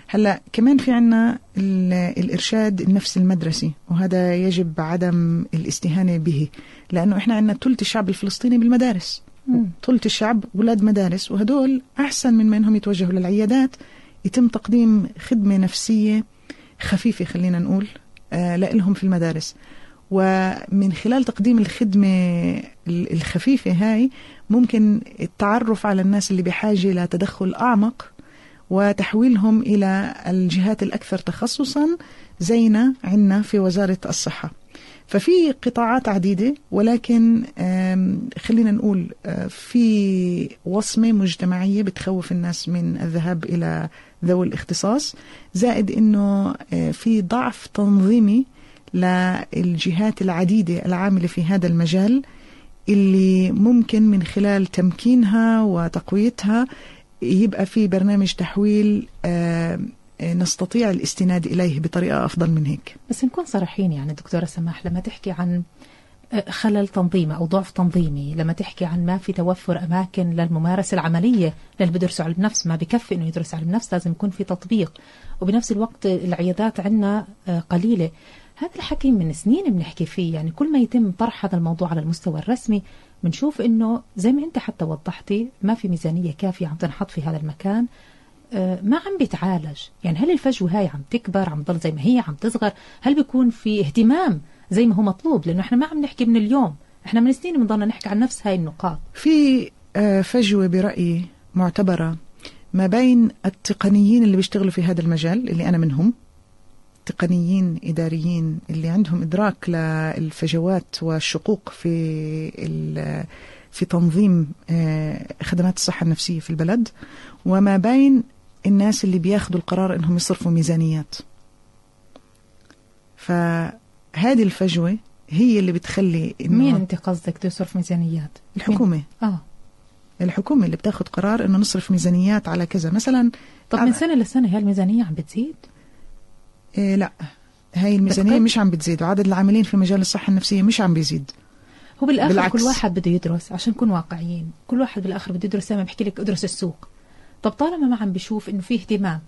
هلا كمان في عنا ال- الإرشاد النفسي المدرسي وهذا يجب عدم الاستهانة به لأنه إحنا عندنا ثلث الشعب الفلسطيني بالمدارس. ثلث الشعب ولاد مدارس وهدول أحسن من ما انهم يتوجهوا للعيادات. يتم تقديم خدمة نفسية خفيفة خلينا نقول لهم في المدارس. ومن خلال تقديم الخدمة ال- الخفيفة هاي ممكن التعرف على الناس اللي بحاجة لتدخل أعمق وتحويلهم إلى الجهات الأكثر تخصصا زينا عندنا في وزارة الصحة. ففي قطاعات عديدة ولكن خلينا نقول آه، في وصمة مجتمعية بتخوف الناس من الذهاب إلى ذوي الاختصاص زائد أنه آه، في ضعف تنظيمي للجهات العديدة العاملة في هذا المجال اللي ممكن من خلال تمكينها وتقويتها يبقى في برنامج تحويل آه، نستطيع الاستناد إليه بطريقة أفضل من هيك. بس نكون صريحين يعني دكتورة سماح لما تحكي عن آه، خلل تنظيمي أو ضعف تنظيمي لما تحكي عن ما في توفر أماكن للممارسة العملية للي بدرسوا علم نفس ما بكفي إنه يدرس علم نفس لازم يكون في تطبيق. وبنفس الوقت العيادات عندنا آه، قليلة. هذا الحكي من سنين بنحكي فيه. يعني كل ما يتم طرح هذا الموضوع على المستوى الرسمي بنشوف إنه زي ما أنت حتى وضحتي ما في ميزانية كافية عم تنحط في هذا المكان. آه، ما عم بيتعالج. يعني هل الفجوة هاي عم تكبر عم تضل زي ما هي عم تصغر؟ هل بيكون في اهتمام زي ما هو مطلوب؟ لأنه إحنا ما عم نحكي من اليوم. إحنا من سنين بنضلنا نحكي عن نفس هاي النقاط. في آه، فجوة برأيي معتبرة ما بين التقنيين اللي بيشتغلوا في هذا المجال اللي أنا منهم تقنيين إداريين اللي عندهم إدراك للفجوات والشقوق في في تنظيم آه، خدمات الصحة النفسية في البلد وما بين الناس اللي بياخدوا القرار إنهم يصرفوا ميزانيات. فهذه الفجوة هي اللي بتخلي إنه مين أنت قصدك تصرف ميزانيات؟ الحكومة. مين؟ آه. الحكومة اللي بتاخد قرار إنه نصرف ميزانيات على كذا. مثلا طب من سنة لسنة هاي الميزانية عم بتزيد؟ إيه لا. هاي الميزانية بتقل؟ مش عم بتزيد. وعدد العاملين في مجال الصحة النفسية مش عم بيزيد. هو بالاخر بالعكس. كل واحد بده يدرس عشان نكون واقعيين. كل واحد بالآخر بده يدرس. زي ما بحكي لك أدرس السوق. طب طالما ما عم بشوف إنه في اهتمام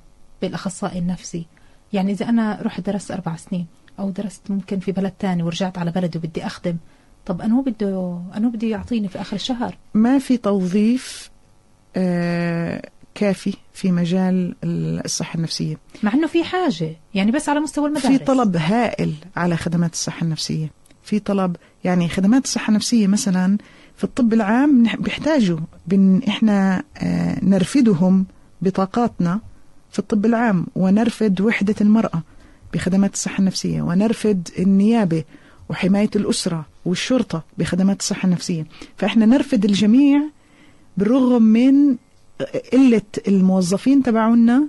بالأخصائي النفسي يعني إذا أنا رحت درست أربع سنين أو درست ممكن في بلد تاني ورجعت على بلدي وبدي أخدم طب انو بده انو بده يعطيني في آخر الشهر؟ ما في توظيف آه كافي في مجال الصحة النفسية. مع إنه في حاجة يعني بس على مستوى المدارس. في طلب هائل على خدمات الصحة النفسية. في طلب يعني خدمات الصحة النفسية مثلا في الطب العام بيحتاجوا بن إحنا آه نرفدهم بطاقاتنا في الطب العام ونرفد وحدة المرأة بخدمات الصحة النفسية ونرفد النيابة وحماية الأسرة والشرطة بخدمات الصحة النفسية. فإحنا نرفد الجميع بالرغم من قلة الموظفين تبعونا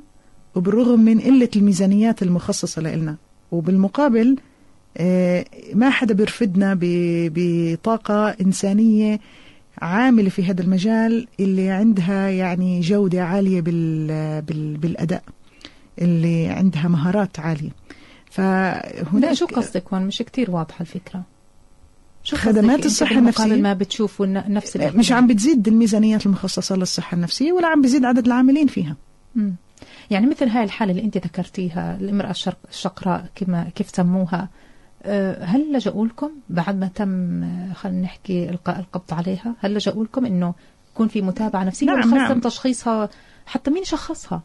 وبالرغم من قلة الميزانيات المخصصة لنا وبالمقابل آه، ما حدا بيرفدنا بطاقة إنسانية عاملة في هذا المجال اللي عندها يعني جودة عالية بال بال بالأداء اللي عندها مهارات عالية. فهناك شو قصدك هون؟ مش كتير واضحة الفكرة. خدمات الصحة النفسية؟ ما بتشوفوا نفس مش الاهتمام. عم بتزيد الميزانيات المخصصة للصحة النفسية ولا عم بيزيد عدد العاملين فيها مم. يعني مثل هاي الحالة اللي أنت ذكرتيها الامرأة الشقراء كما كيف سموها آه، هل لجأوا لكم بعد ما تم آه، خلينا نحكي إلقاء القبض عليها هل لجأوا لكم إنه يكون في متابعة نفسية نعم، خاصة نعم. تشخيصها حتى مين شخصها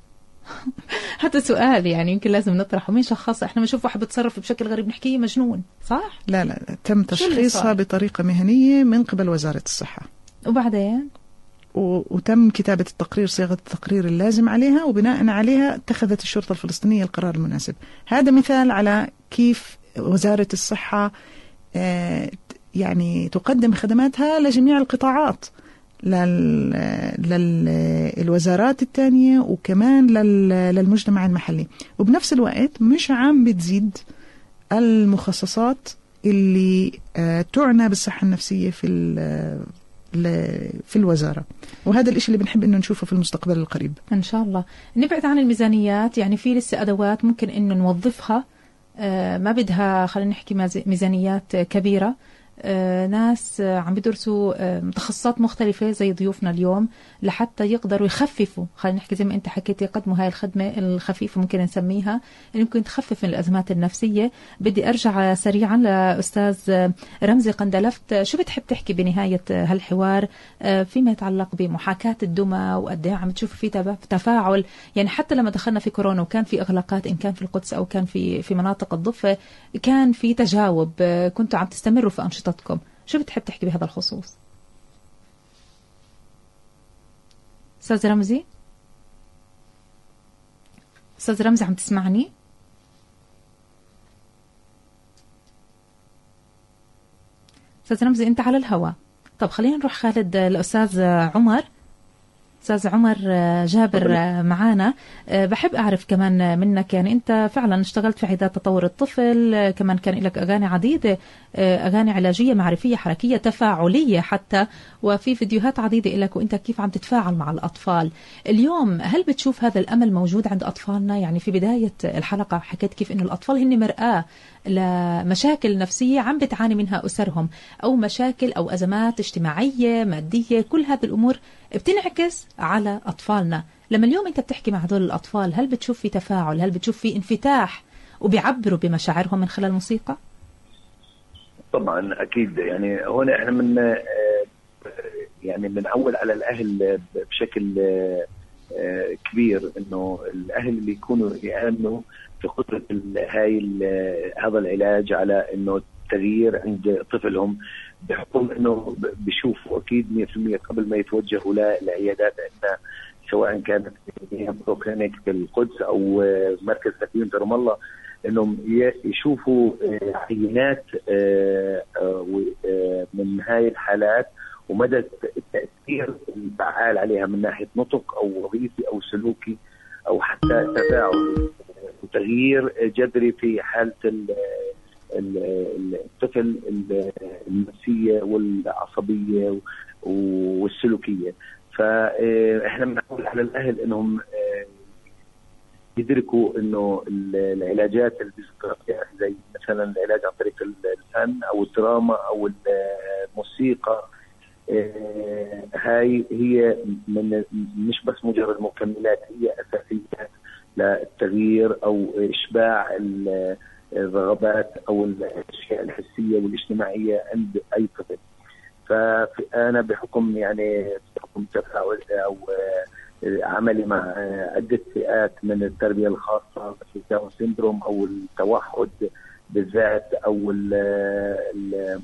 هذا سؤال يعني يمكن لازم نطرحه. مين شخصها إحنا بنشوف واحد بتصرف بشكل غريب. نحكيه مجنون صح؟ لا لا تم تشخيصها صار؟ بطريقة مهنية من قبل وزارة الصحة. وبعدين؟ وتم كتابة التقرير صياغة التقرير اللازم عليها وبناء عليها اتخذت الشرطة الفلسطينية القرار المناسب. هذا مثال على كيف وزارة الصحة آه، يعني تقدم خدماتها لجميع القطاعات. للوزارات الثانية وكمان لل- للمجتمع المحلي. وبنفس الوقت مش عم بتزيد المخصصات اللي آه، تعنى بالصحة النفسية في في الوزارة. وهذا الإشي اللي بنحب إنه نشوفه في المستقبل القريب. إن شاء الله. نبعد عن الميزانيات. يعني في لسه أدوات ممكن إنه نوظفها. آه، ما بدها خلينا نحكي ميز- ميزانيات كبيرة. آه، ناس آه، عم بدرسوا آه، تخصصات مختلفة زي ضيوفنا اليوم لحتى يقدروا يخففوا. خلينا نحكي زي ما انت حكيت يقدموا هاي الخدمة الخفيفة ممكن نسميها اللي ممكن تخفف من الأزمات النفسية. بدي أرجع سريعا لأستاذ آه، رمزي قندلفت. شو بتحب تحكي بنهاية آه، هالحوار؟ آه، فيما يتعلق بمحاكاة الدمى وقد إيه عم تشوف في تفاعل؟ يعني حتى لما دخلنا في كورونا وكان في إغلاقات إن كان في القدس أو كان في في مناطق الضفة كان في تجاوب. آه، كنتوا عم تستمروا في أنشطتكم شو بتحب تحكي بهذا الخصوص؟ أستاذ رمزي؟ أستاذ رمزي عم تسمعني؟ أستاذ رمزي أنت على الهواء طب خلينا نروح خالد الأستاذ عمر. أستاذ عمر آه، جابر آه، معانا. آه، بحب أعرف كمان منك يعني أنت فعلا اشتغلت في عيادات تطور الطفل كمان كان لك أغاني عديدة أغاني علاجية معرفية حركية تفاعلية حتى وفي فيديوهات عديدة لك وأنت كيف عم تتفاعل مع الأطفال. اليوم هل بتشوف هذا الأمل موجود عند أطفالنا؟ يعني في بداية الحلقة حكيت كيف إنه الأطفال هن مرآة لمشاكل نفسية عم بتعاني منها أسرهم أو مشاكل أو أزمات اجتماعية مادية كل هذه الأمور بتنعكس على أطفالنا. لما اليوم أنت بتحكي مع هذول الأطفال هل بتشوف في تفاعل؟ هل بتشوف في انفتاح وبيعبروا بمشاعرهم من خلال الموسيقى؟ طبعا أكيد. يعني هون إحنا من يعني بنعول على الأهل بشكل كبير إنه الأهل اللي يكونوا يامنوا في قدرة هاي هذا العلاج على إنه التغيير عند طفلهم. بحكم إنه بيشوفوا أكيد 100% قبل ما يتوجهوا للعيادات عندنا سواء كانت في القدس أو آه، مركز تكوين في رام الله إنهم يشوفوا آه، عينات آه، من هاي الحالات ومدى التأثير الفعال عليها من ناحية نطق أو وظيفي أو سلوكي أو حتى تفاعل وتغيير جذري في حالة ال- ال- ال- الطفل ال- النفسيه والعصبية والسلوكية. فاحنا بنقول على الأهل إنهم آه، يدركوا إنه ال- العلاجات فيها زي مثلا العلاج عن طريق الفن أو الدراما أو الموسيقى آه، هاي هي من مش بس مجرد مكملات هي أساسيات للتغيير أو إشباع الرغبات أو الأشياء الحسية والاجتماعية عند أي طفل. فانا بحكم يعني بحكم تفاعل أو آه، عملي مع آه، عدة فئات من التربية الخاصة مثل Down syndrome أو التوحد بالذات أو ال ال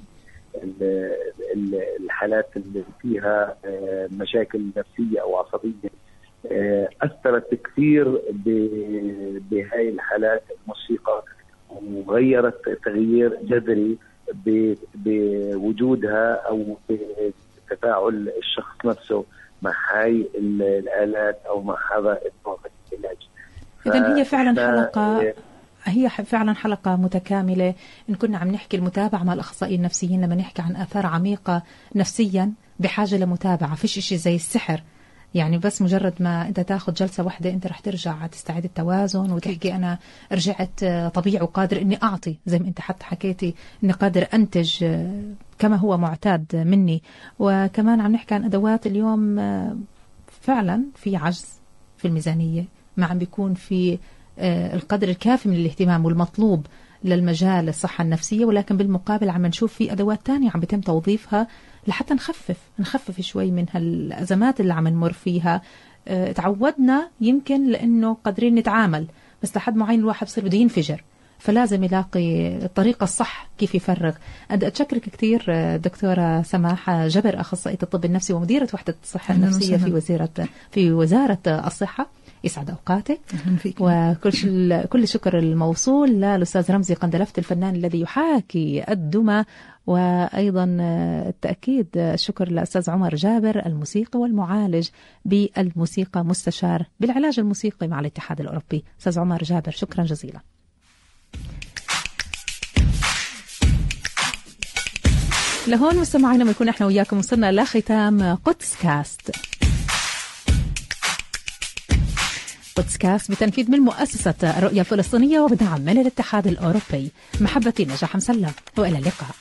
ال- ال- الحالات اللي فيها آه، مشاكل نفسية أو عصبية أثرت كثير بهاي الحالات الموسيقى وغيرت تغيير جذري بوجودها أو بتفاعل الشخص نفسه مع هاي ال- الآلات أو مع هذا النوع من العلاج. إذن هي فعلا حلقة هي فعلا حلقة متكاملة. إن كنا عم نحكي المتابعة مع الأخصائيين النفسيين لما نحكي عن آثار عميقة نفسيا بحاجة لمتابعة. فيش إشي زي السحر. يعني بس مجرد ما انت تاخذ جلسة واحدة أنت رح ترجع تستعيد التوازن وتحكي أنا رجعت آه، طبيعي وقادر إني أعطي زي ما أنت حتى حكيتي إني قادر أنتج آه، كما هو معتاد مني. وكمان عم نحكي عن أدوات اليوم آه، فعلا في عجز في الميزانية. ما عم بيكون في القدر الكافي من الاهتمام والمطلوب. للمجال الصحة النفسية ولكن بالمقابل عم نشوف في أدوات تانية عم بيتم توظيفها لحتى نخفف نخفف شوي من هالأزمات اللي عم نمر فيها. آه، تعودنا يمكن لأنه قادرين نتعامل بس لحد معين الواحد بصير بده ينفجر فلازم يلاقي الطريقة الصح كيف يفرغ. أنا أتشكرك كثير آه، دكتورة سماحة جبر أخصائية الطب النفسي ومديرة وحدة الصحة النفسية في. وزارة في وزارة الصحة. يسعد أوقاتك. أهلا فيك. وكل ش- كل الشكر الموصول للأستاذ رمزي قندلفت الفنان الذي يحاكي الدمى. وأيضا آه، التأكيد آه، الشكر للأستاذ عمر جابر الموسيقي والمعالج بالموسيقى مستشار بالعلاج الموسيقي مع الاتحاد الأوروبي. أستاذ عمر جابر شكرا جزيلا. لهون مستمعينا بنكون إحنا وياكم وصلنا لختام قدس كاست. قدس كاست بتنفيذ من مؤسسة الرؤية الفلسطينية وبدعم من الاتحاد الأوروبي. محبتي نجاح مسلم وإلى اللقاء.